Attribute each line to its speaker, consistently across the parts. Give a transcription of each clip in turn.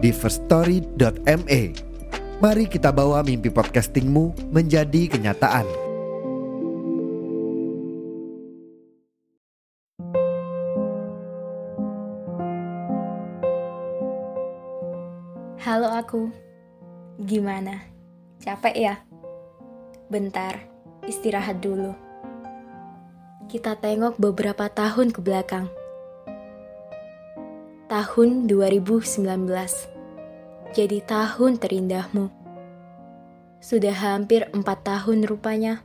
Speaker 1: di firststory.me. Mari kita bawa mimpi podcastingmu menjadi kenyataan.
Speaker 2: Halo aku, gimana? Capek ya? Bentar, istirahat dulu. Kita tengok beberapa tahun ke belakang. Tahun 2019 jadi tahun terindahmu. Sudah hampir empat tahun rupanya.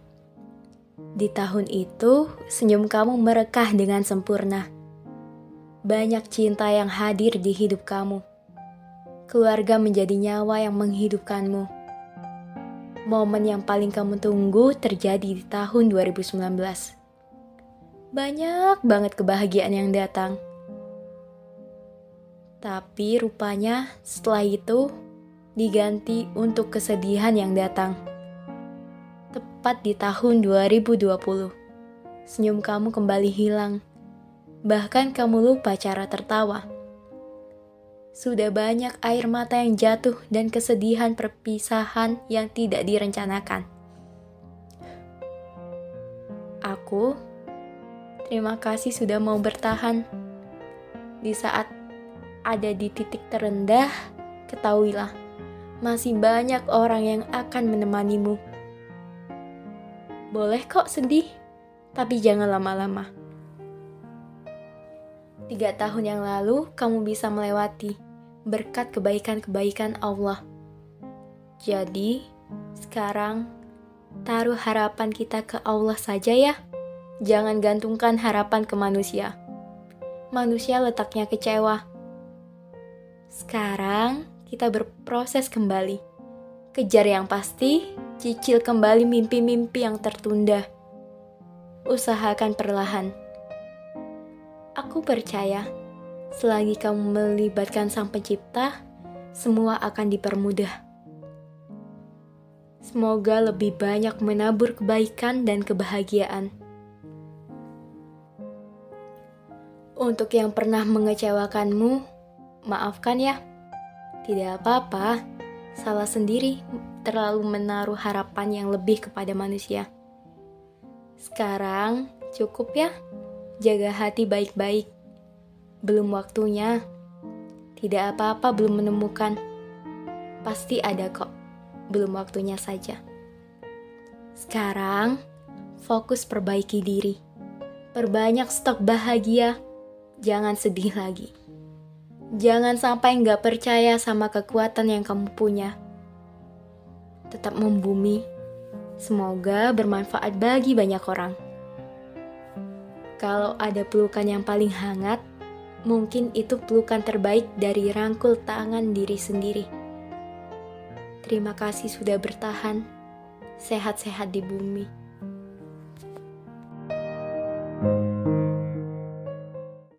Speaker 2: Di tahun itu, senyum kamu merekah dengan sempurna. Banyak cinta yang hadir di hidup kamu keluarga menjadi nyawa yang menghidupkanmu. Momen yang paling kamu tunggu terjadi di tahun 2019. Banyak banget kebahagiaan yang datang. Tapi rupanya setelah itu diganti untuk kesedihan yang datang. Tepat di tahun 2020, senyum kamu kembali hilang. Bahkan kamu lupa cara tertawa sudah banyak air mata yang jatuh dan kesedihan perpisahan yang tidak direncanakan. Aku terima kasih sudah mau bertahan. Di saat ada di titik terendah, ketahuilah masih banyak orang yang akan menemanimu. Boleh kok sedih, tapi jangan lama-lama. Tiga tahun yang lalu, kamu bisa melewati berkat kebaikan-kebaikan Allah. Jadi, sekarang taruh harapan kita ke Allah saja ya. Jangan gantungkan harapan ke manusia. Manusia letaknya kecewa. Sekarang kita berproses kembali. Kejar yang pasti, cicil kembali mimpi-mimpi yang tertunda. Usahakan perlahan. Aku percaya Selagi kamu melibatkan Sang Pencipta, semua akan dipermudah. Semoga lebih banyak menabur kebaikan dan kebahagiaan. Untuk yang pernah mengecewakanmu, maafkan ya. Tidak apa-apa, salah sendiri terlalu menaruh harapan yang lebih kepada manusia. Sekarang cukup ya, jaga hati baik-baik belum waktunya. Tidak apa-apa belum menemukan. Pasti ada kok. Belum waktunya saja. Sekarang, fokus perbaiki diri. Perbanyak stok bahagia. Jangan sedih lagi. Jangan sampai nggak percaya sama kekuatan yang kamu punya. Tetap membumi. Semoga bermanfaat bagi banyak orang. Kalau ada pelukan yang paling hangat, Mungkin itu pelukan terbaik dari rangkul tangan diri sendiri. Terima kasih sudah bertahan, sehat-sehat di bumi.